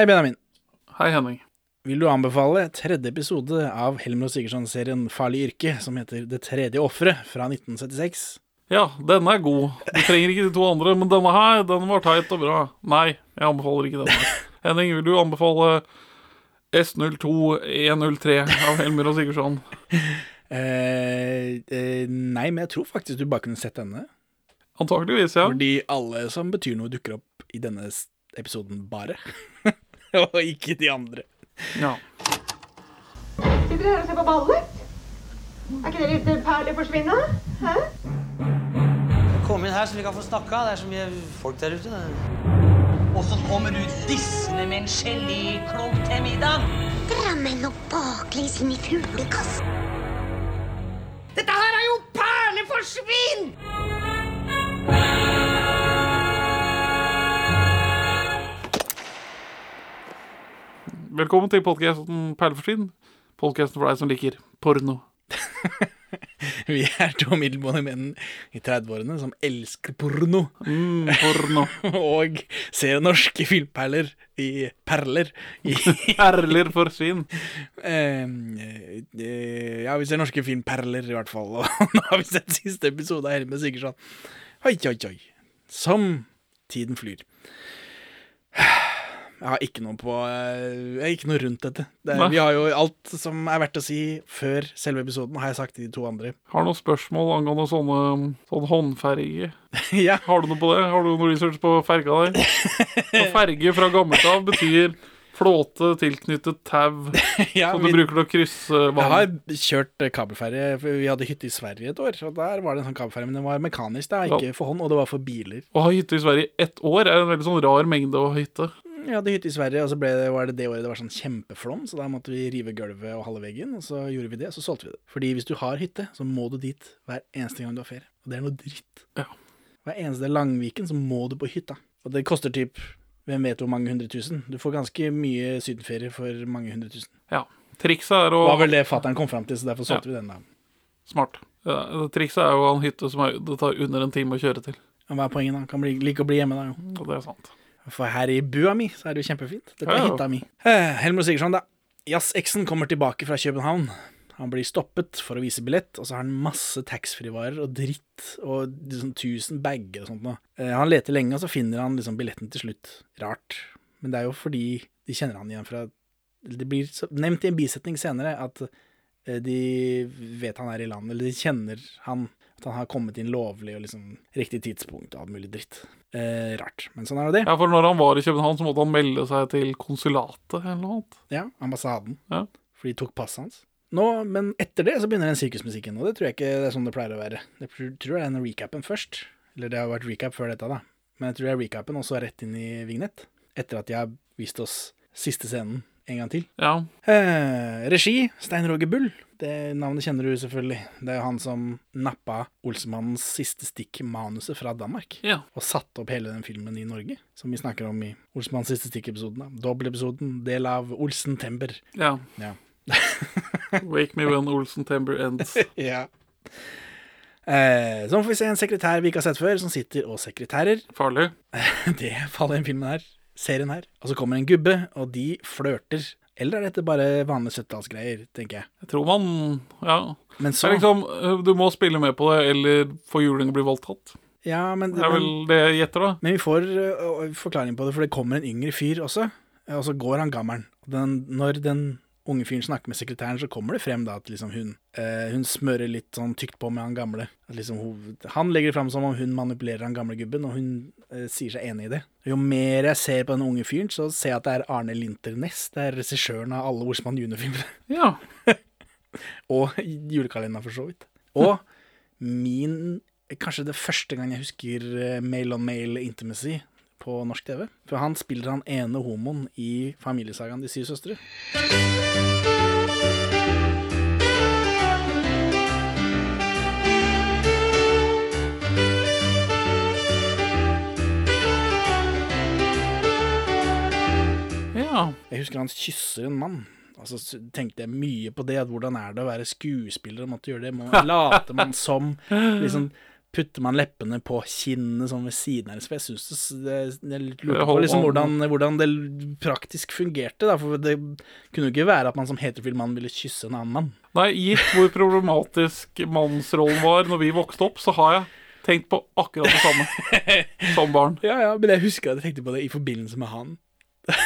Hei, Benjamin. Hei, Henning. Vil du anbefale tredje episode av Helmer og Sigurdsson-serien Farlig yrke, som heter Det tredje offeret, fra 1976? Ja, denne er god. Du trenger ikke de to andre, men denne her, den var teit og bra. Nei, jeg anbefaler ikke denne. Henning, vil du anbefale S02103 av Helmer og Sigurdsson? Eh, eh, nei, men jeg tror faktisk du bare kunne sett denne. Antakeligvis, ja. Fordi alle som betyr noe, dukker opp i denne episoden bare. Og ikke de andre. ja. Sitter dere her og ser på ballet? Er ikke det litt perler forsvinne? Hæ? Kom inn her så vi kan få snakka. Det er så mye folk der ute. Og så kommer du dissende med en geléklump til middag. Dra meg nå baklengs inn i fuglekassen. Dette her er jo perleforsvinn! Velkommen til podkasten Perleforsvinn. Podkasten for deg som liker porno. Vi er to middelmådige menn i 30-årene som elsker porno. Mm, porno. Og ser norske filmperler i perler i Perler for svin. Uh, eh, ja, vi ser norske filmperler, i hvert fall. Og nå har vi sett siste episode av Helme Sigurdsson. Oi, oi, oi. Som tiden flyr. Jeg har ikke noe på eh, Jeg ikke noe rundt dette. Det vi har jo alt som er verdt å si før selve episoden, har jeg sagt til de to andre. Har du noen spørsmål angående sånne sånn håndferge? ja, Har du noe på det? Har du noe research på ferga der? Og ferge fra gammelt av betyr flåte tilknyttet tau ja som du vi, bruker til å krysse vann. jeg har kjørt eh, kabelferje. Vi hadde hytte i Sverige et år, og der var det en sånn kabelferje. Men den var mekanisk, da, ikke for hånd, og det var for biler. Å ha hytte i Sverige ett år er en veldig sånn rar mengde å ha hytte. Jeg hadde hytte i Sverige, og så ble det, var det det året det var sånn kjempeflom, så da måtte vi rive gulvet og halve veggen, og så gjorde vi det, og så solgte vi det. Fordi hvis du har hytte, så må du dit hver eneste gang du har ferie. Og det er noe dritt. Ja. Hver eneste Langviken, så må du på hytta. Og det koster typ hvem vet hvor mange hundre tusen. Du får ganske mye sydenferie for mange hundre tusen. Ja. Trikset er å Det var vel det fatter'n kom fram til, så derfor solgte vi den, da. Smart. Ja, trikset er jo å ha en hytte som er, det tar under en time å kjøre til. Ja, hva er poenget, da? Kan bli, like å bli hjemme, da, jo. Og det er sant. For her i bua mi, så er det jo kjempefint. Dette er hytta mi. Helmut Helmer Sigurdsson, da. Jazz-eksen kommer tilbake fra København. Han blir stoppet for å vise billett, og så har han masse taxfree-varer og dritt og liksom tusen bager og sånt noe. Eh, han leter lenge, og så finner han liksom billetten til slutt. Rart. Men det er jo fordi de kjenner han igjen fra Det blir nevnt i en bisetning senere at eh, de vet han er i landet, eller de kjenner han. At han har kommet inn lovlig og liksom riktig tidspunkt og alt mulig dritt. Eh, rart. Men sånn er det. Ja, for når han var i København, så måtte han melde seg til konsulatet eller noe annet. Ja, ambassaden. Ja. For de tok passet hans. Nå, men etter det så begynner den sirkusmusikken, og det tror jeg ikke det er sånn det pleier å være. Jeg tror tror det er den recapen først. Eller det har vært recap før dette, da. Men jeg tror det er recapen, og så rett inn i vignett. Etter at de har vist oss siste scenen en gang til. Ja. Eh, regi Stein Roger Bull. Det navnet kjenner du selvfølgelig. Det er jo han som nappa Olsemannens siste stikk-manuset fra Danmark. ja. Og satte opp hele den filmen i Norge, som vi snakker om i Olsemannens siste stikk-episoden. da. Dobbeltepisoden, del av Olsen Tember. ja. Ja. Wake me when Olsen Tember ends. ja. Eh, så får vi se en sekretær vi ikke har sett før, som sitter og sekretærer. Farlig. Det faller i den filmen her. Serien her. Og så kommer en gubbe, og de flørter. Eller er dette bare vanlige 70-tallsgreier, tenker jeg. Jeg tror man Ja. Men så liksom, øh, du må spille med på det, eller få juling å bli voldtatt. Ja, men, Det er vel men, det jeg gjetter, da. men vi får uh, forklaring på det, for det kommer en yngre fyr også. Og så går han gammelen. Den, når den unge fyren snakker med sekretæren, så kommer det frem da at liksom hun, eh, hun smører litt sånn tykt på med han gamle. At liksom hun, han legger det fram som om hun manipulerer han gamle gubben, og hun eh, sier seg enig i det. Jo mer jeg ser på den unge fyren, så ser jeg at det er Arne Linter Næss. Det er regissøren av alle Orsmann junior-filmer. Ja. Og julekalenderen, for så vidt. Og min Kanskje det første gang jeg husker male on male Intimacy på norsk TV. For han spiller han ene homoen i familiesagaen De syv søstre. ja. Jeg husker han kysser en mann. Og så s- tenkte jeg mye på det, at hvordan er det å være skuespiller og måtte gjøre det? Må, later man som liksom putter man leppene på kinnene sånn ved siden av. Jeg syns det, jeg lurer på liksom hvordan, hvordan det praktisk fungerte. Da. For det kunne jo ikke være at man som heterofil mann ville kysse en annen mann. Nei, gitt hvor problematisk mannsrollen var når vi vokste opp, så har jeg tenkt på akkurat det samme som barn. Ja, ja, men jeg husker at jeg tenkte på det i forbindelse med han.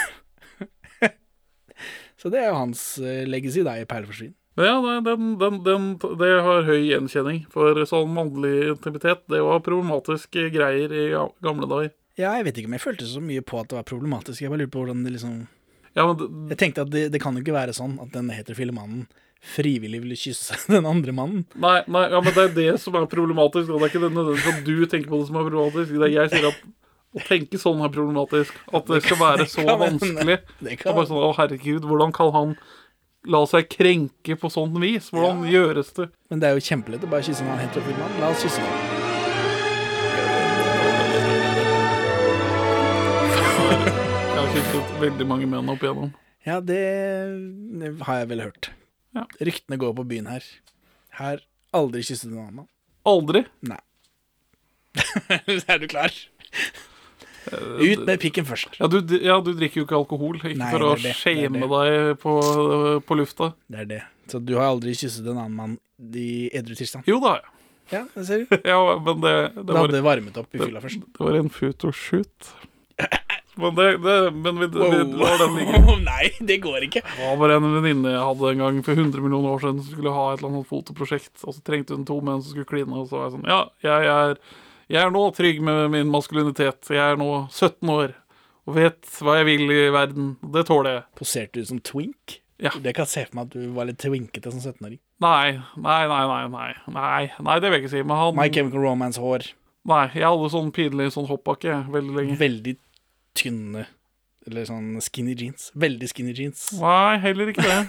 Så det er jo hans eh, legacy da i Perleforsvinn. Men ja, nei, den, den, den, det har høy gjenkjenning. For sånn mannlig intimitet, det var problematiske greier i gamle dager. Ja, jeg vet ikke om jeg følte så mye på at det var problematisk. Jeg bare lurer på hvordan det liksom Ja, men det, Jeg tenkte at det, det kan jo ikke være sånn at den heterofile mannen frivillig ville kysse den andre mannen. nei, nei, ja, men det er det som er problematisk. Og det er ikke nødvendigvis at du tenker på det som er problematisk. Det er jeg sier at å tenke sånn er problematisk. At det skal være så vanskelig. Det er bare sånn, å herregud, hvordan kan han la seg krenke på sånn vis? Hvordan gjøres det? Men det er jo kjempelett å bare kysse en annen heterofil mann. La oss kysse ham. Jeg har kysset veldig mange menn opp igjennom. Ja, det det har jeg vel hørt. Ja. Ryktene går på byen her. Her aldri kysset en annen mann. Aldri. Nei. er du klar? Ut med pikken først. Ja du, ja, du drikker jo ikke alkohol. Ikke Nei, for å shame deg på, på lufta. Det er det. Så du har aldri kysset en annen mann i edru tilstand? Jo det har jeg. Ja, det ser du. ja, men det, det, Det var, hadde varmet opp i fylla først. det var en photoshoot. Men, det, det, men vi, vi lar den ligge. Nei, det går ikke. Det var bare en venninne jeg hadde en gang for 100 millioner år siden som skulle ha et eller annet fotoprosjekt, og så trengte hun to menn som skulle kline, og så var jeg sånn Ja, jeg er, jeg er nå trygg med min maskulinitet. Jeg er nå 17 år og vet hva jeg vil i verden. Det tåler jeg. Poserte du som twink? Ja. Det kan jeg se for meg at du var litt twinkete som 17-åring. Nei, nei, nei, nei, nei, nei, nei, det vil jeg ikke si. Men han My Chemical Romance-hår. Nei, jeg hadde sånn pinlig sånn hoppbakke veldig lenge. Veldig tynne Eller sånn skinny jeans. Veldig skinny jeans. Nei, heller ikke det.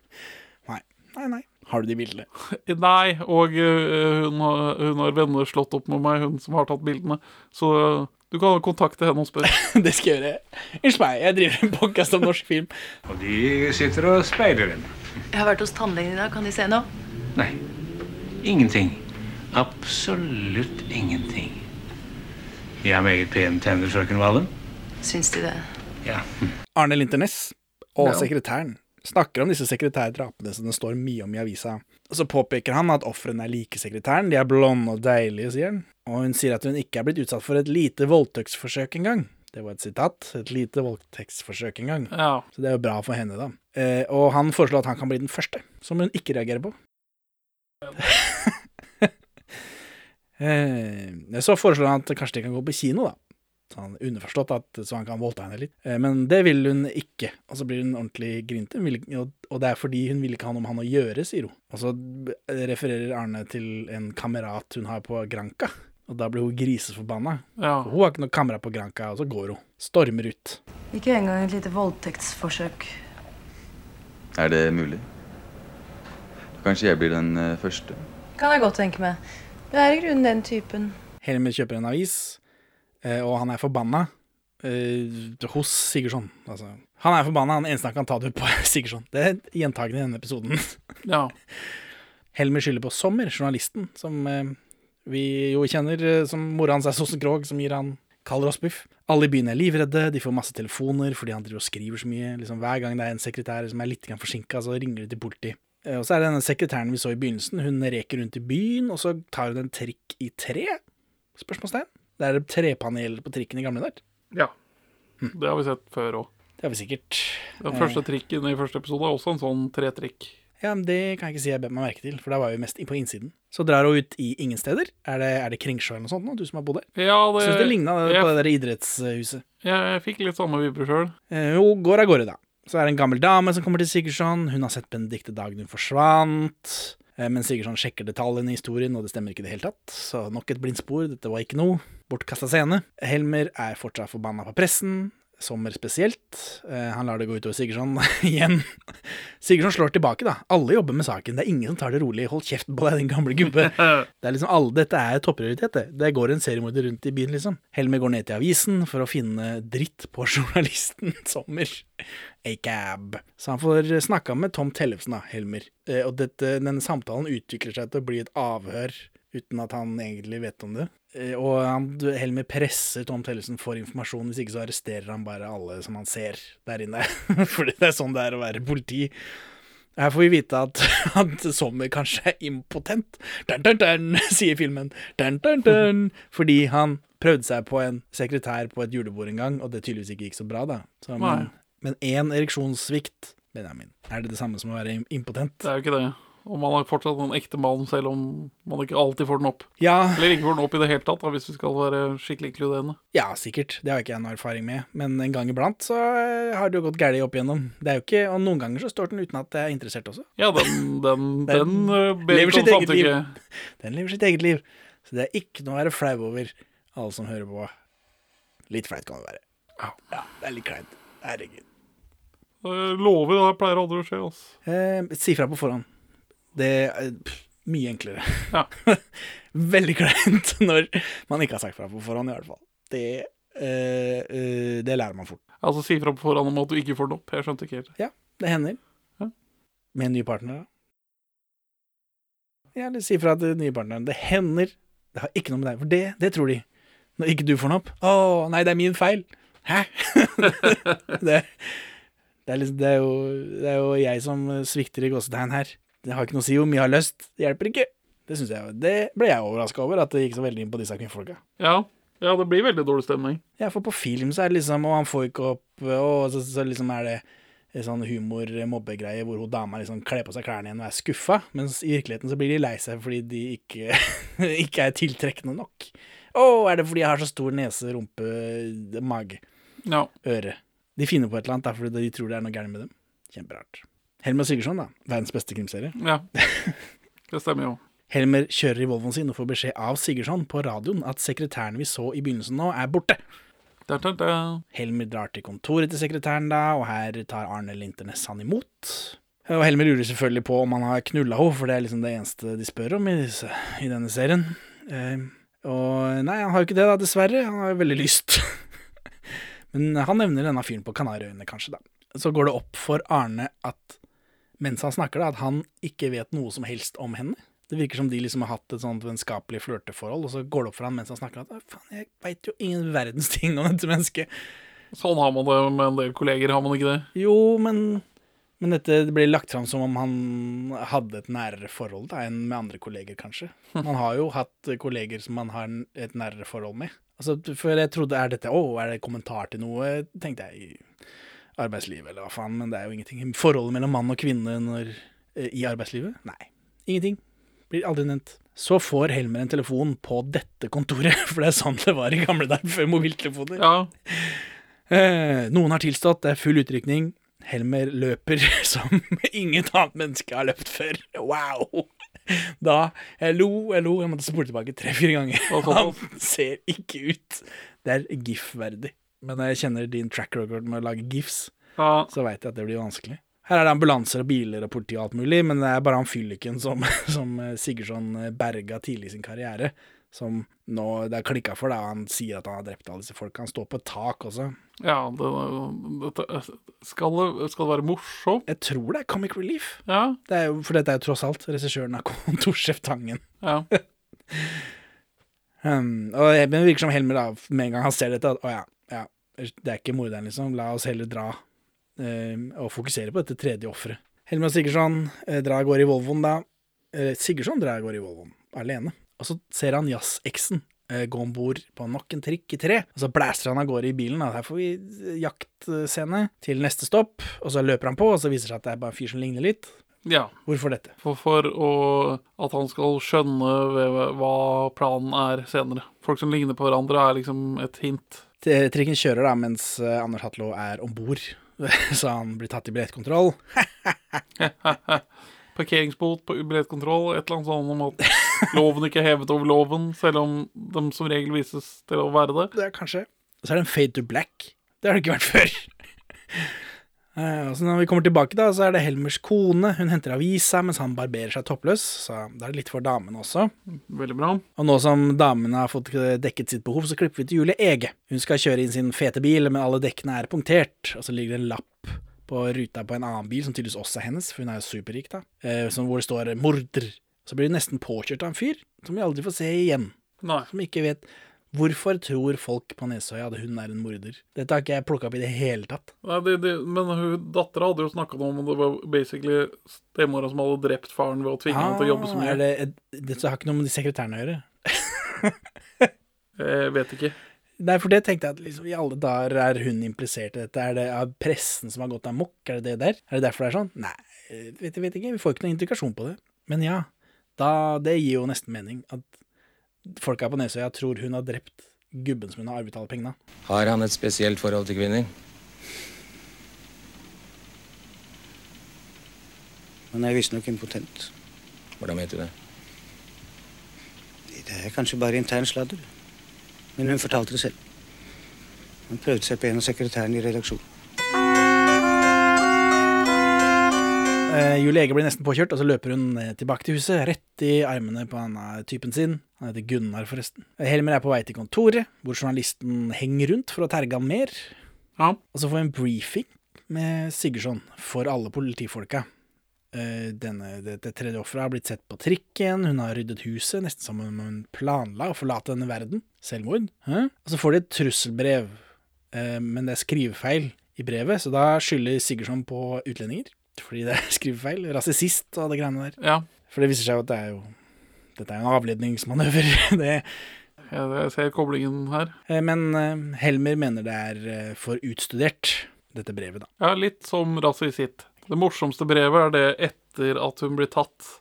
Nei, nei. nei. Har du de bildene? Nei, og øh, hun, har, hun har venner slått opp med meg, hun som har tatt bildene. Så øh, du kan kontakte henne og spørre. det skal jeg gjøre. Unnskyld meg, jeg driver en podkast om norsk film. Og de sitter og speider henne. Jeg har vært hos tannlegen i dag. Kan de se noe? Nei, ingenting. Absolutt ingenting. De har meget pene tenner, frøken Valen. Syns de det? Ja. Arne Linternes og Ja. sekretæren snakker om disse sekretærdrapene som det står mye om i avisa. Så påpeker han at ofrene er like sekretæren, de er blonde og deilige, sier han. Og hun sier at hun ikke er blitt utsatt for et lite voldtektsforsøk engang. Det var et sitat. Et lite voldtektsforsøk engang. Ja. Så det er jo bra for henne, da. Eh, og han foreslår at han kan bli den første, som hun ikke reagerer på. eh, så foreslår han at kanskje de kan gå på kino, da. Så han underforstått at så han kan voldta henne litt. Eh, men det vil hun ikke. Og så blir hun ordentlig grinte. Hun vil Og det er fordi hun vil ikke ha noe med han å gjøre, sier hun. Og så refererer Arne til en kamerat hun har på Granca. Og da blir hun griseforbanna. ja. Hun har ikke noe kamera på Granca, og så går hun. Stormer ut. Ikke engang et lite voldtektsforsøk. Er det mulig? Kanskje jeg blir den eh, første? Kan jeg godt tenke meg. Du er i grunnen den typen. Helmer kjøper en avis, og han er forbanna eh, hos Sigurdsson. Altså, han er forbanna, han eneste han kan ta det ut på, Sigurdsson. Det er gjentagende i denne episoden. ja. Helmer skylder på Sommer, journalisten, som eh, vi jo kjenner eh, som mora hans er Sossen Krog, som gir han Kall rostbiff. Alle i byen er livredde, de får masse telefoner fordi han driver og skriver så mye. Liksom, hver gang det er en sekretær som er litt forsinka, så ringer de til politi. Eh, Og så er det denne sekretæren vi så i begynnelsen. Hun reker rundt i byen, og så tar hun en trikk i tre? Spørsmålstegn. Det er trepanel på trikken i gamle dager. ja. Det har vi sett før òg. Det har vi sikkert. Den første trikken i første episode er også en sånn tretrikk. Ja, men Det kan jeg ikke si jeg bet meg merke til, for da var vi mest på innsiden. Så drar hun ut i ingen steder. Er det, er det Kringsjå eller noe sånt, nå, du som har bodd der? Ja, det, Syns det ligna på det der idrettshuset. jeg, jeg fikk litt samme vibber sjøl. Eh, Hun går av gårde, da. Så er det en gammel dame som kommer til Sigurdsson. Hun har sett Benedicte dagen hun forsvant. Eh, Men Sigurdsson sjekker detaljene i historien, og det stemmer ikke i det hele tatt. Så nok et blindspor. Dette var ikke noe. Bortkasta scene. Helmer er fortsatt forbanna på pressen. Sommer spesielt. Eh, han lar det gå utover Sigurdsson igjen. Sigurdsson slår tilbake, da. Alle jobber med saken. Det er ingen som tar det rolig. Hold kjeft på deg, din gamle gubbe. Det er liksom alle, Dette er topprioritet, det. Det går en seriemorder rundt i byen, liksom. Helmer går ned til avisen for å finne dritt på journalisten Sommer. Acab. Så han får snakka med Tom Tellefsen, da, Helmer. Eh, og dette, denne samtalen utvikler seg til å bli et avhør uten at han egentlig vet om det. Eh, Og han, Helmer presser Tom Tellesen for informasjon, hvis ikke så arresterer han bare alle som han ser der inne. Fordi det er sånn det er å være politi. Her får vi vite at, at Sommer kanskje er impotent. Dun, dun, dun, sier filmen. Dun, dun, dun. Fordi han prøvde seg på en sekretær på et julebord en gang, og det tydeligvis ikke gikk så bra, da. Så, men, men én ereksjonssvikt, Benjamin, er det det samme som å være impotent? Det er jo ikke det. Og man er fortsatt en ekte mann, selv om man ikke alltid får den opp. Ja, Eller ikke får den opp i det hele tatt, da, hvis vi skal være skikkelig inkluderende. ja, sikkert. Det har ikke jeg noe erfaring med. Men en gang iblant så eh, har det jo gått galt opp igjennom. Det er jo ikke, Og noen ganger så står den uten at jeg er interessert også. Ja, den, den, Den den, uh, ber ikke sitt om eget liv. samtykke. Den lever sitt eget liv. Så det er ikke noe å være flau over, alle som hører på. Litt flaut kan det være. Ja, det er litt kleint. Herregud. Jeg lover, det pleier aldri å skje. Altså. Eh, si fra på forhånd. Det er mye enklere. Ja. Veldig kleint når man ikke har sagt fra på forhånd, i hvert fall. Det, eh, eh, det lærer man fort. Altså Si fra på forhånd om at du ikke får den opp. Jeg skjønte ikke helt. Ja, det hender. Ja. Med en ny partner, da. Ja, eller si fra til nye partneren. Det hender. Det har ikke noe med deg For det, det tror de. Når ikke du får den opp. Å, nei, det er min feil. Hæ? det, det, er liksom, det, er jo, det er jo jeg som svikter i gåsetegn her. Det har ikke noe å si hvor mye jeg har lyst. Det hjelper ikke. Det, jeg, det ble jeg overraska over, at det gikk så veldig inn på disse kvinnfolka. Ja, ja det blir veldig dårlig stemning. Ja, for på film så er det liksom Og han får ikke opp Og så, så liksom er det en sånn humor-mobbegreie hvor hun dama liksom kler på seg klærne igjen og er skuffa, mens i virkeligheten så blir de lei seg fordi de ikke, ikke er tiltrekkende nok. Å, er det fordi jeg har så stor nese, rumpe, mage, Ja. øre? De finner på et eller annet da, fordi de tror det er noe gærent med dem. Kjemperart. Helmer Sigurdsson, da. Verdens beste krimserie. ja. Det stemmer jo. Helmer kjører i Volvoen sin og får beskjed av Sigurdsson på radioen at sekretæren vi så i begynnelsen nå, er borte. Da, da, da. Helmer drar til kontoret til sekretæren da, og her tar Arne Linternes han imot. Og Helmer lurer selvfølgelig på om han har knulla henne, for det er liksom det eneste de spør om i, disse, i denne serien. Eh, og nei, han har jo ikke det, da, dessverre. Han har jo veldig lyst. Men han nevner denne fyren på Kanariøyene, kanskje, da. Så går det opp for Arne at mens han snakker, da, at han ikke vet noe som helst om henne. Det virker som de liksom har hatt et sånt vennskapelig flørteforhold, og så går det opp for han mens han snakker at faen, jeg veit jo ingen verdens ting om dette mennesket. Sånn har man det med en del kolleger, har man ikke det? Jo, men, men dette blir lagt fram som om han hadde et nærere forhold da, enn med andre kolleger, kanskje. Man har jo hatt kolleger som man har et nærere forhold med. Altså, for jeg trodde, er dette, å, er det kommentar til noe, tenkte jeg, arbeidslivet, eller hva faen, men det er jo ingenting. Forholdet mellom mann og kvinne når, eh, i arbeidslivet? Nei, ingenting. Blir aldri nevnt. Så får Helmer en telefon på dette kontoret, for det er sånn det var i gamle dager, før mobiltelefoner. Ja. Eh, noen har tilstått, det er full utrykning. Helmer løper som inget annet menneske har løpt før. Wow! Da Jeg lo, jeg lo, jeg måtte spole tilbake tre-fire ganger. Han ser ikke ut. Det er GIF-verdig. Men når jeg kjenner din track record med å lage GIFs, ja. så veit jeg at det blir vanskelig. Her er det ambulanser og biler og politi og alt mulig, men det er bare han fylliken som, som eh, Sigurdsson eh, berga tidlig i sin karriere, som nå det er klikka for, da. Han sier at han har drept alle disse folka. Han står på et tak også. ja det, det, skal, det, skal det være morsomt? Jeg tror det er Comic Relief. Ja. Det er for dette er jo tross alt regissøren av kontorsjef Tangen. ja. Um, og det virker som Helmer, da, med en gang han ser dette, at å ja, ja, det er ikke morderen, liksom. La oss heller dra eh, og fokusere på dette tredje offeret. Helmer Sigurdsson eh, drar av gårde i Volvoen, da. Eh, Sigurdsson drar av gårde i Volvoen, alene. Og så ser han jazzeksen eh, gå om bord på nok en trikk i tre. Og så blæster han av gårde i bilen. Da. Her får vi eh, jaktscene til neste stopp. Og så løper han på, og så viser det seg at det er bare en fyr som ligner litt. ja. Hvorfor dette? For, for å, at han skal skjønne hva planen er senere. Folk som ligner på hverandre, er liksom et hint. Trikken kjører da mens eh, Anders Hatlo er om bord, så han blir tatt i billettkontroll. Parkeringsbot på billettkontroll, et eller annet sånt om at loven ikke er hevet over loven, selv om de som regel vises til å være det. Det er kanskje. Og så er det en fade to black. Det har det ikke vært før. Eh, og så når vi kommer tilbake, da, så er det Helmers kone. Hun henter avisa mens han barberer seg toppløs, så da er det litt for damene også. Veldig bra. Og nå som damene har fått dekket sitt behov, så klipper vi til Julie Ege. Hun skal kjøre inn sin fete bil, men alle dekkene er punktert. Og så ligger det en lapp på ruta på en annen bil, som tydeligvis også er hennes, for hun er jo superrik, da. Eh, som hvor det står 'morder Så blir hun nesten påkjørt av en fyr som vi aldri får se igjen. Nei. Som ikke vet Hvorfor tror folk på Nesøya at hun er en morder? Dette har ikke jeg plukka opp i det hele tatt. Nei, det, det, men hun dattera hadde jo snakka om at det var basically stemora som hadde drept faren ved å tvinge ham til å jobbe så Ah, mye. Det, det, et- har ikke noe med de sekretærene å gjøre. Jeg vet ikke. Nei, for det tenkte jeg at liksom, i alle dager er hun implisert i dette. Er det er pressen som har gått amok? Er det det der? Er det derfor det er sånn? Nei, vet, vet ikke. Vi får ikke noen indikasjon på det. Men ja, da, det gir jo nesten mening. At folka på Nesøya tror hun har drept gubben som hun har arvet alle pengene av. Har han et spesielt forhold til kvinner? Han er visstnok impotent. Hvordan vet du det? Det er kanskje bare intern sladder. Men hun fortalte det selv. Han prøvde seg på en av sekretærene i redaksjonen. Eh, Julie Ege blir nesten påkjørt, og så løper hun eh, tilbake til huset, rett i armene på han eh, typen sin. Han heter Gunnar, forresten. Eh, Helmer er på vei til kontoret, hvor journalisten henger rundt for å terge han mer. Og så får vi en briefing med Sigurdsson for alle politifolka. Denne, dette tredje offeret har blitt sett på trikken, hun har ryddet huset, nesten som om hun planla å forlate denne verden. Selvmord. Hæ? Og så får de et trusselbrev, eh, men det er skrivefeil i brevet, så da skylder Sigurdsson på utlendinger. Fordi det er skrivefeil. Rasist og det greiene der. Ja. For det viser seg jo at det er jo Dette er jo en avledningsmanøver. det, Jeg, jeg ser koblingen her. eh, men eh, Helmer mener det er eh, for utstudert, dette brevet, da. Ja, litt som Rasisitt. Det morsomste brevet er det etter at hun blir tatt.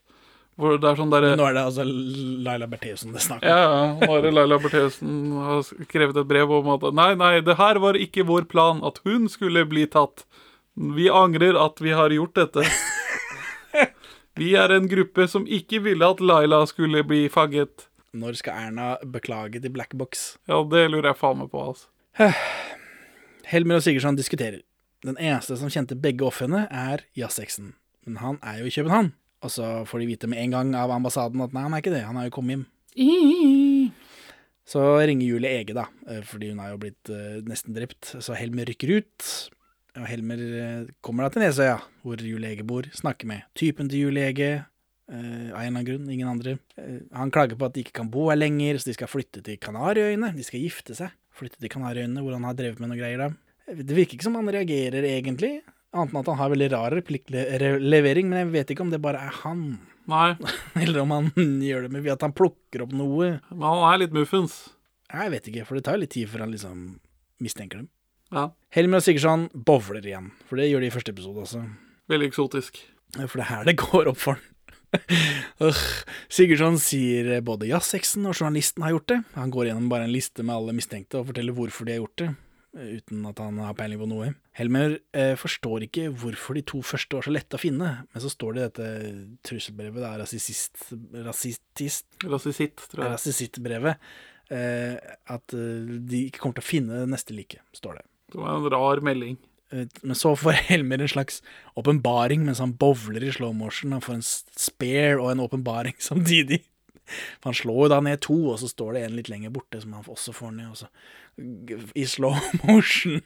Hvor det er sånn der... Nå er det altså Laila Bertheussen det snakker om. Ja, ja. Nå er det Laila Bertheussen har skrevet et brev om at Nei, nei, det her var ikke vår plan, at hun skulle bli tatt. Vi angrer at vi har gjort dette. Vi er en gruppe som ikke ville at Laila skulle bli fanget. Når skal Erna beklage til Black Box? Ja, det lurer jeg faen meg på, altså. Helmer og Sigurdsson diskuterer. Den eneste som kjente begge ofrene, er jazzeksen. Men han er jo i København. Og så får de vite med en gang av ambassaden at nei, han er ikke det, han er jo kommet hjem. Så ringer Julie Ege, da, eh, fordi hun er jo blitt eh, nesten drept. Så Helmer rykker ut. Og Helmer eh, kommer da til Nesøya, hvor Julie Ege bor, snakker med typen til Julie Ege. eh, av en eller annen grunn, ingen andre. Eh, han klager på at de ikke kan bo her lenger, så de skal flytte til Kanariøyene. De skal gifte seg. Flytte til Kanariøyene, hvor han har drevet med noe greier da. Det virker ikke som han reagerer egentlig, annet enn at han har veldig rar replikklevering, men jeg vet ikke om det bare er han. Nei. Eller om han gjør det med at han plukker opp noe. Men han er litt muffens. Jeg vet ikke, for det tar litt tid før han liksom mistenker dem. Ja. Helmer og Sigurdsson bowler igjen, for det gjør de i første episode også. Veldig eksotisk. For det er her det går opp for han. Sigurdsson sier både jazzeksen og journalisten har gjort det. Han går gjennom bare en liste med alle mistenkte og forteller hvorfor de har gjort det, eh, uten at han har peiling på noe. Helmer eh, forstår ikke hvorfor de to første var så lette å finne, men så står det i dette trusselbrevet, da, rasist, rasistist, Rasisitt, tror jeg. rasisittbrevet, eh, at de ikke kommer til å finne det neste like, står det. Det var en rar melding. Eh, Men så får Helmer en slags åpenbaring mens han bowler i slow motion. Han får en spare og en åpenbaring samtidig. For han slår jo da ned to, og så står det en litt lenger borte som han også får ned. Og så i slow motion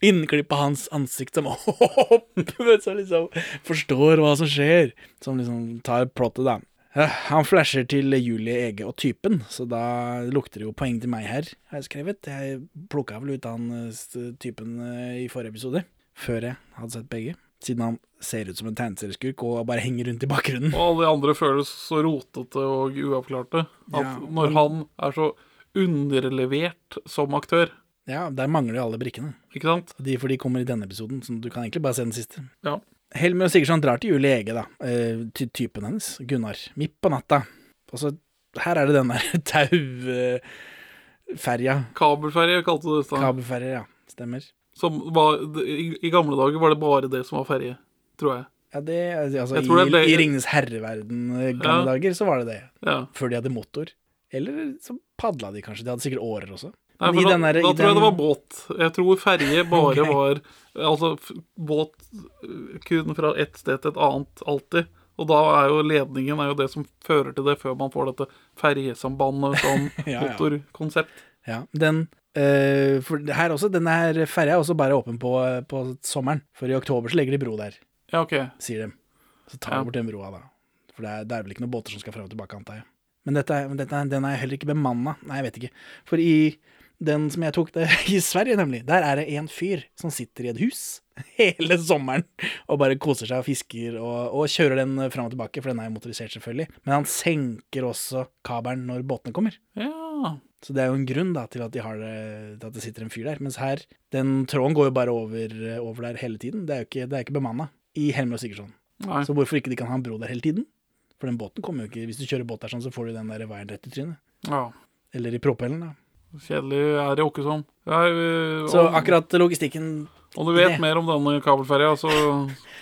Innklipp av hans ansikt som hopper, som liksom forstår hva som skjer. Som liksom tar plottet, da. Ja, Han flasher til Julie Ege og typen, så da lukter det jo poeng til meg her, har jeg skrevet. Jeg plukka vel ut han eh, typen eh, i forrige episode, før jeg hadde sett begge. Siden han ser ut som en tegneserieskurk og bare henger rundt i bakgrunnen. Og alle de andre føles så rotete og uavklarte. At Ja, når han er så underlevert som aktør Ja, der mangler jo alle brikkene. Ikke sant? De, for de kommer i denne episoden, så du kan egentlig bare se den siste. Ja. Helmer og Sigurdsson drar til Julie Ege, da. eh, Til typen hennes, Gunnar. Midt på natta. Og så Her er det den der tauferja. Kabelferje kalte du det. sånn. Kabelferje, ja. Stemmer. Som var, i, I gamle dager var det bare det som var ferje, tror jeg. Ja, det, altså, Jeg tror i, det ble- I Ringenes herreverden eh, gamle Ja. dager, så var det det. Ja. Før de hadde motor. Eller så padla de kanskje. De hadde sikkert årer også. Nei, for da, der- da tror jeg det var båt. Jeg tror ferje bare okay. var Altså båt øh, kun fra ett sted til et annet, alltid. Og da er jo ledningen er jo det som fører til det, før man får dette ferjesambandet som Ja, ja. motorkonsept. Ja, den øh, for her også, Denne her ferja er også bare åpen på, på sommeren. For i oktober så legger de bro der, Ja, OK. sier de. Så tar Ja. de bort den broa, da. For det er, det er vel ikke noen båter som skal fram og tilbake, antar jeg. Men dette, men dette, den er heller ikke bemanna. Nei, jeg vet ikke. For i den som jeg tok det i Sverige, nemlig, der er det en fyr som sitter i et hus hele sommeren og bare koser seg og fisker og, og kjører den fram og tilbake, for den er jo motorisert, selvfølgelig. Men han senker også kabelen når båtene kommer. Ja. Så det er jo en grunn da til at, de har det, til at det sitter en fyr der. Mens her, den tråden går jo bare over, over der hele tiden. Det er jo ikke, det er ikke bemanna i Helmer og Sigurdsson. Nei. Så hvorfor ikke de kan ha en bro der hele tiden? For den båten kommer jo ikke Hvis du kjører båt der sånn, så får du den der veien rett i trynet. ja. Eller i propellen, da. Kjedelig er det ikke sånn. Ja, øh, Så akkurat logistikken Om du vet mer om denne kabelferja, så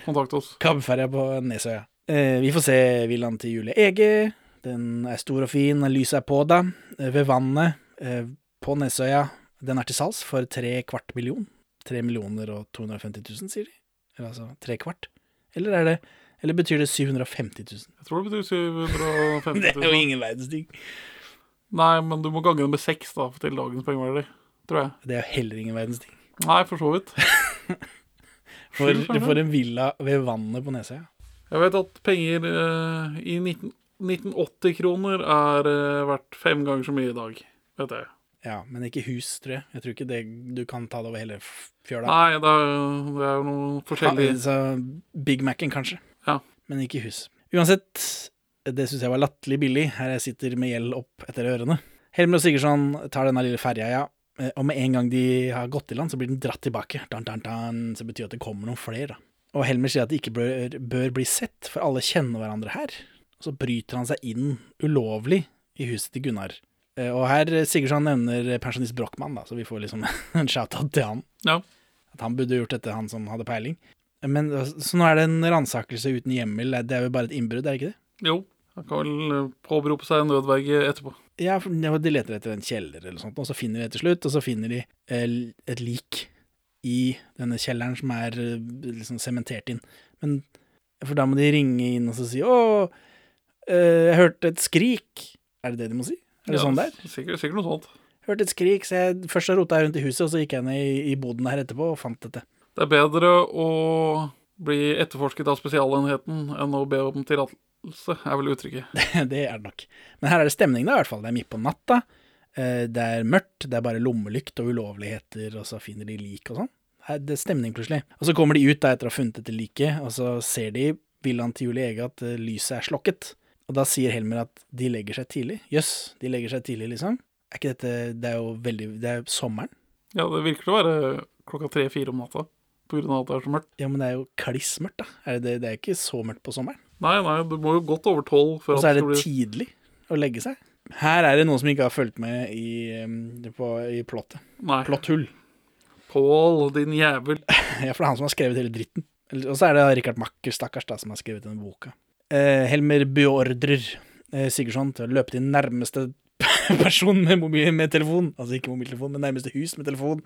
kontakt oss. Kabelferja på Nesøya. Eh, vi får se villaen til Julie Ege. Den er stor og fin, lyset er på da. Eh, ved vannet eh, på Nesøya. Den er til salgs for tre kvart million. Tre millioner og 250 000, sier de. Eller altså tre kvart. Eller er det Eller betyr det 750 000? Jeg tror det betyr 750 000. Det er jo ingen verdens ting. Nei, men du må gange det med seks da, til dagens pengeverdi. Tror jeg. Det er jo heller ingen verdens ting. Nei, for så vidt. For får en villa ved vannet på Nesøya. Jeg vet at penger eh, i 19, 1980-kroner er eh, verdt fem ganger så mye i dag. Vet jeg. Ja, men ikke hus, tror jeg. Jeg tror ikke det du kan ta det over hele fjøla. Nei, det er, det er jo noe forskjellig. Ja, Big Mac-en, kanskje. Ja. Men ikke hus. Uansett, det syns jeg var latterlig billig, her jeg sitter med gjeld opp etter ørene. Helmer og Sigurdsson tar denne lille ferja, ja. Eh, Og med en gang de har gått i land, så blir den dratt tilbake. Dan, dan, dan, så betyr at det kommer noen flere, da. Og Helmer sier at det ikke bør, bør bli sett, for alle kjenner hverandre her. Og så bryter han seg inn ulovlig i huset til Gunnar. Eh, Og her Sigurdsson nevner pensjonist Brochmann, så vi får liksom en shout-out til han. Ja. At han burde gjort dette, han som hadde peiling. Men, så nå er det en ransakelse uten hjemmel. Det er jo bare et innbrudd, er det ikke det? Jo, han kan vel eh, påberope seg en nødverge etterpå. Ja, for de leter etter en kjeller eller sånt, og så finner de til slutt, og så finner de eh, et lik i denne kjelleren som er eh, liksom sementert inn. Men For da må de ringe inn og så si 'Å, jeg hørte et skrik'. Er det det de må si? Er det Ja, sånn er? Sikkert, sikkert noe sånt. Hørte et skrik, så jeg først rota rundt i huset, og så gikk jeg ned i, i boden her etterpå og fant dette. Det er bedre å bli etterforsket av Spesialenheten enn å be om tillatelse, er vel uttrykket. det er det nok. Men her er det stemning, da, i hvert fall. Det er midt på natta. eh, Det er mørkt, det er bare lommelykt og ulovligheter, og så finner de lik og sånn. Det er stemning, plutselig. Og så kommer de ut da etter å ha funnet dette liket, og så ser de villaen til Julie Ege at eh, lyset er slokket. Og da sier Helmer at de legger seg tidlig. Jøss, de legger seg tidlig, liksom. Er ikke dette Det er jo veldig Det er sommeren. Ja, det virker å være klokka tre-fire om natta, på grunn av at det er så mørkt. Ja, men det er jo kliss mørkt, da. Er det, det er ikke så mørkt på sommeren. Nei, nei, du må jo godt over tolv Og så er det tidlig å legge seg. Her er det noen som ikke har fulgt med i, um, på, i plottet. Nei. Plotthull. Pål, din jævel. Ja, for det er han som har skrevet hele dritten. Og så er det Richard Macker, stakkars, da, som har skrevet denne boka. Eh, Helmer beordrer eh, Sigurdsson til å løpe til nærmeste person med, mobil, med telefon, altså ikke mobiltelefon, men nærmeste hus med telefon,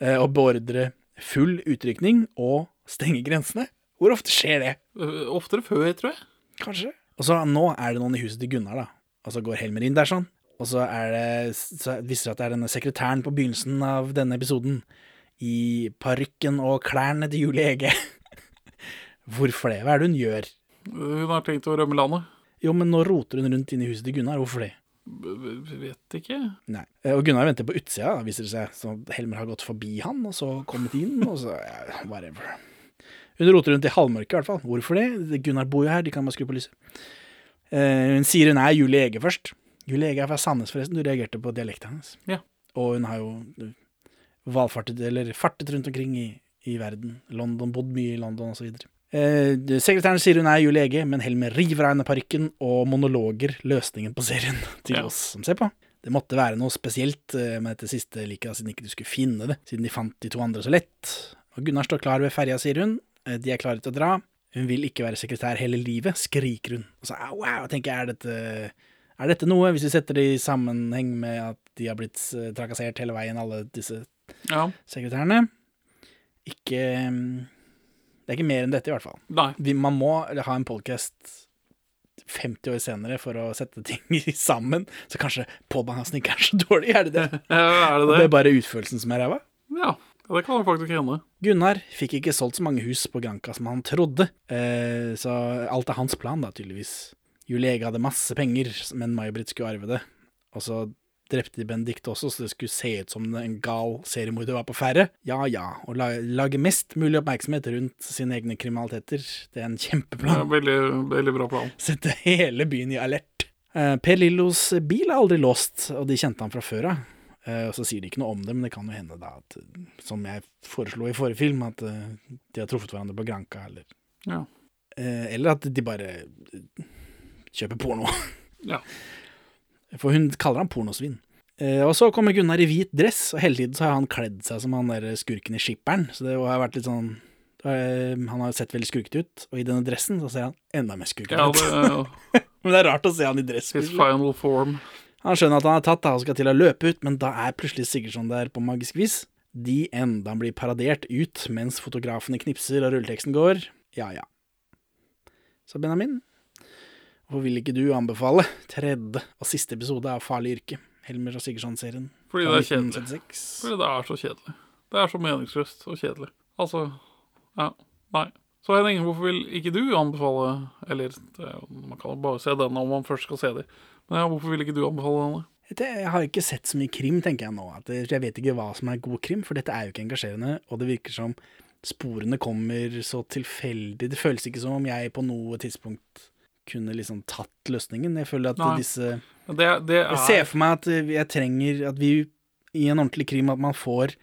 eh, og beordre full utrykning og stenge grensene. Hvor ofte skjer det? Øh, Oftere før, tror jeg. Kanskje. Og så nå er det noen i huset til Gunnar, da. Og så går Helmer inn der sånn. Og så er det Så viser det at det er denne sekretæren på begynnelsen av denne episoden. I parykken og klærne til Julie Ege. Hvorfor det? Hva er det hun gjør? Hun har tenkt å rømme landet. Jo, men nå roter hun rundt inne i huset til Gunnar. Hvorfor det? B- Vet ikke. Nei. Eh, Og Gunnar venter på utsida, da, viser det seg. Så Helmer har gått forbi han, og så kommet inn, og så ja, whatever. Hun roter rundt i halvmørket, i hvert fall. Hvorfor det? Gunnar bor jo her, de kan bare skru på lyset. Eh, hun sier hun er Julie Ege først. Julie Ege er fra Sandnes, forresten. Du reagerte på dialekten hennes. Ja. Og hun har jo valfartet, eller fartet rundt omkring i, i verden. London, bodd mye i London, og så videre. Eh, sekretæren sier hun er Julie Ege, men Helmer river av henne parykken og monologer løsningen på serien til Ja. oss som ser på. Det måtte være noe spesielt eh, med dette siste liket, siden ikke du skulle finne det, siden de fant de to andre så lett. Og Gunnar står klar ved ferja, sier hun. Eh, De er klare til å dra. Hun vil ikke være sekretær hele livet, skriker hun. Og så wow, tenker jeg er dette, er dette noe, hvis vi setter det i sammenheng med at de har blitt eh, trakassert hele veien, alle disse Ja. sekretærene? Ikke mm, Det er ikke mer enn dette, i hvert fall. Vi, man må ha en podcast 50 år senere for å sette ting sammen, så kanskje podkasten ikke er så dårlig, er det det? Ja, er det Det det? er bare utførelsen som er ræva? Ja. Ja, det kan faktisk hende. Gunnar fikk ikke solgt så mange hus på Granka som han trodde, eh, så alt er hans plan, da, tydeligvis. Julie Ege hadde masse penger, men May-Britt skulle arve det. Og så drepte de Benedicte også, så det skulle se ut som en gal seriemorder var på ferde. Ja ja, å lage mest mulig oppmerksomhet rundt sine egne kriminaliteter, det er en Ja, kjempeplan. veldig, veldig bra plan. Sette hele byen i alert. Eh, per Lillos bil er aldri låst, og de kjente han fra før av. Eh, og så sier de ikke noe om det, men det kan jo hende, da, at, eh, som jeg foreslo i forrige film, at eh, de har truffet hverandre på Granka, eller Ja. eh, Eller at de bare eh, kjøper porno. Ja. For hun kaller ham pornosvin. Eh, og så kommer Gunnar i hvit dress, og hele tiden så har han kledd seg som han der skurken i Skipperen. Så det har vært litt sånn eh, Han har sett veldig skurkete ut, og i denne dressen så ser han enda mer skurkete Ja, ut. ja. Men det er rart å se han i dress. His final form. Han skjønner at han er tatt da, og skal til å løpe ut, men da er plutselig Sigurdsson der på magisk vis. De enda blir paradert ut mens fotografene knipser og rulleteksten går. Ja ja. Så Benjamin, hvorfor vil ikke du anbefale tredje og siste episode av Farlig yrke? Helmer og Sigurdsson-serien. Fordi det er kjedelig. 1976? Fordi det er så kjedelig. Det er så meningsløst og kjedelig. Altså, ja, nei. Så Henning, hvorfor vil ikke du anbefale Eller er man kan bare se denne om man først skal se dem. Men ja, hvorfor vil ikke du anbefale denne? Jeg har ikke sett så mye krim, tenker jeg nå. Jeg vet ikke hva som er god krim, for dette er jo ikke engasjerende, og det virker som sporene kommer så tilfeldig. Det føles ikke som om jeg på noe tidspunkt kunne liksom tatt løsningen. Jeg føler at Nei. disse Det, det er Jeg ser for meg at jeg trenger at vi i en ordentlig krim at man får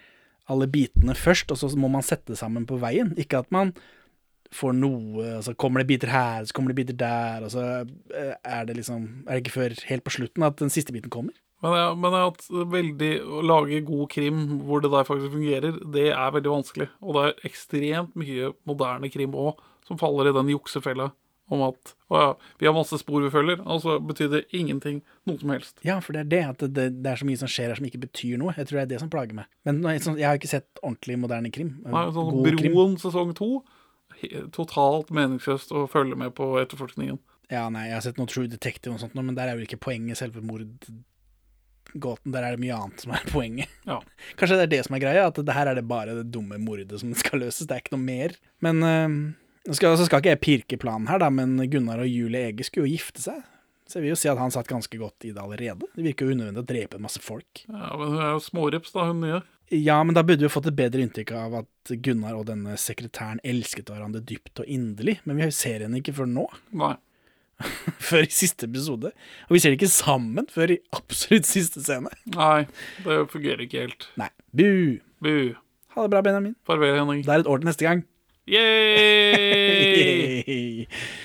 alle bitene først, og så må man sette sammen på veien. Ikke at man får noe, altså så kommer det biter her, så kommer det biter der, og så eh, er det liksom Er det ikke før helt på slutten at den siste biten kommer? Men, jeg, men jeg, at veldig, å lage god krim hvor det der faktisk fungerer, det er veldig vanskelig. Og det er ekstremt mye moderne krim òg som faller i den juksefella om at å ja, vi har masse spor vi følger, og så betyr det ingenting, noe som helst. Ja, for det er det, at det, det er så mye som skjer her som ikke betyr noe. Jeg tror det er det som plager meg. Men nå, sånn, jeg har ikke sett ordentlig moderne krim. Nei, sånn God krim. Broen sesong to, totalt meningsløst å følge med på etterforskningen. Ja, nei, jeg har sett noe True Detective og sånt, men der er jo ikke poenget selve mordgåten. Der er det mye annet som er poenget. Ja. Kanskje det er det som er greia, at det her er det bare det dumme mordet som skal løses. Det er ikke noe mer. Men øh, skal, så skal ikke jeg pirke planen her, da, men Gunnar og Julie Ege skulle jo gifte seg. Så jeg vil jo si at han satt ganske godt i det allerede. Det virker jo unødvendig å drepe en masse folk. Ja, Men hun er jo smårips, da, hun nye. Ja, men da burde vi fått et bedre inntrykk av at Gunnar og denne sekretæren elsket hverandre dypt og inderlig, men vi ser henne ikke før nå. Nei. før i siste episode. Og vi ser det ikke sammen før i absolutt siste scene. Nei, det fungerer ikke helt. Nei. Bu. Bu. Ha det bra, Benjamin. Farvel, Henning. Det er et år til neste gang. Yay!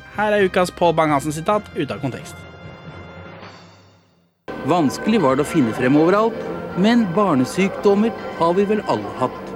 Her er ukas Pål Bang-Hansen-sitat ute av kontekst. Vanskelig var det å finne frem overalt, men barnesykdommer har vi vel alle hatt.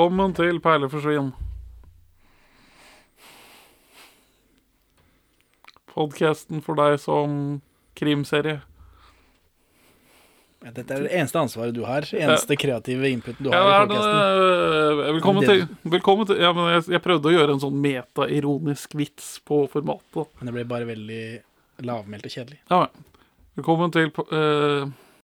Velkommen til Perleforsvinn. Podkasten for deg som krimserie. Ja, Dette er det eneste ansvaret du har. Eneste kreative inputen du Ja, har. i det er podcasten. eh, velkommen til, velkommen til ja, men jeg, jeg prøvde å gjøre en sånn meta-ironisk vits på formatet. Men det ble bare veldig Lavmælt og kjedelig. Ja. Velkommen til uh,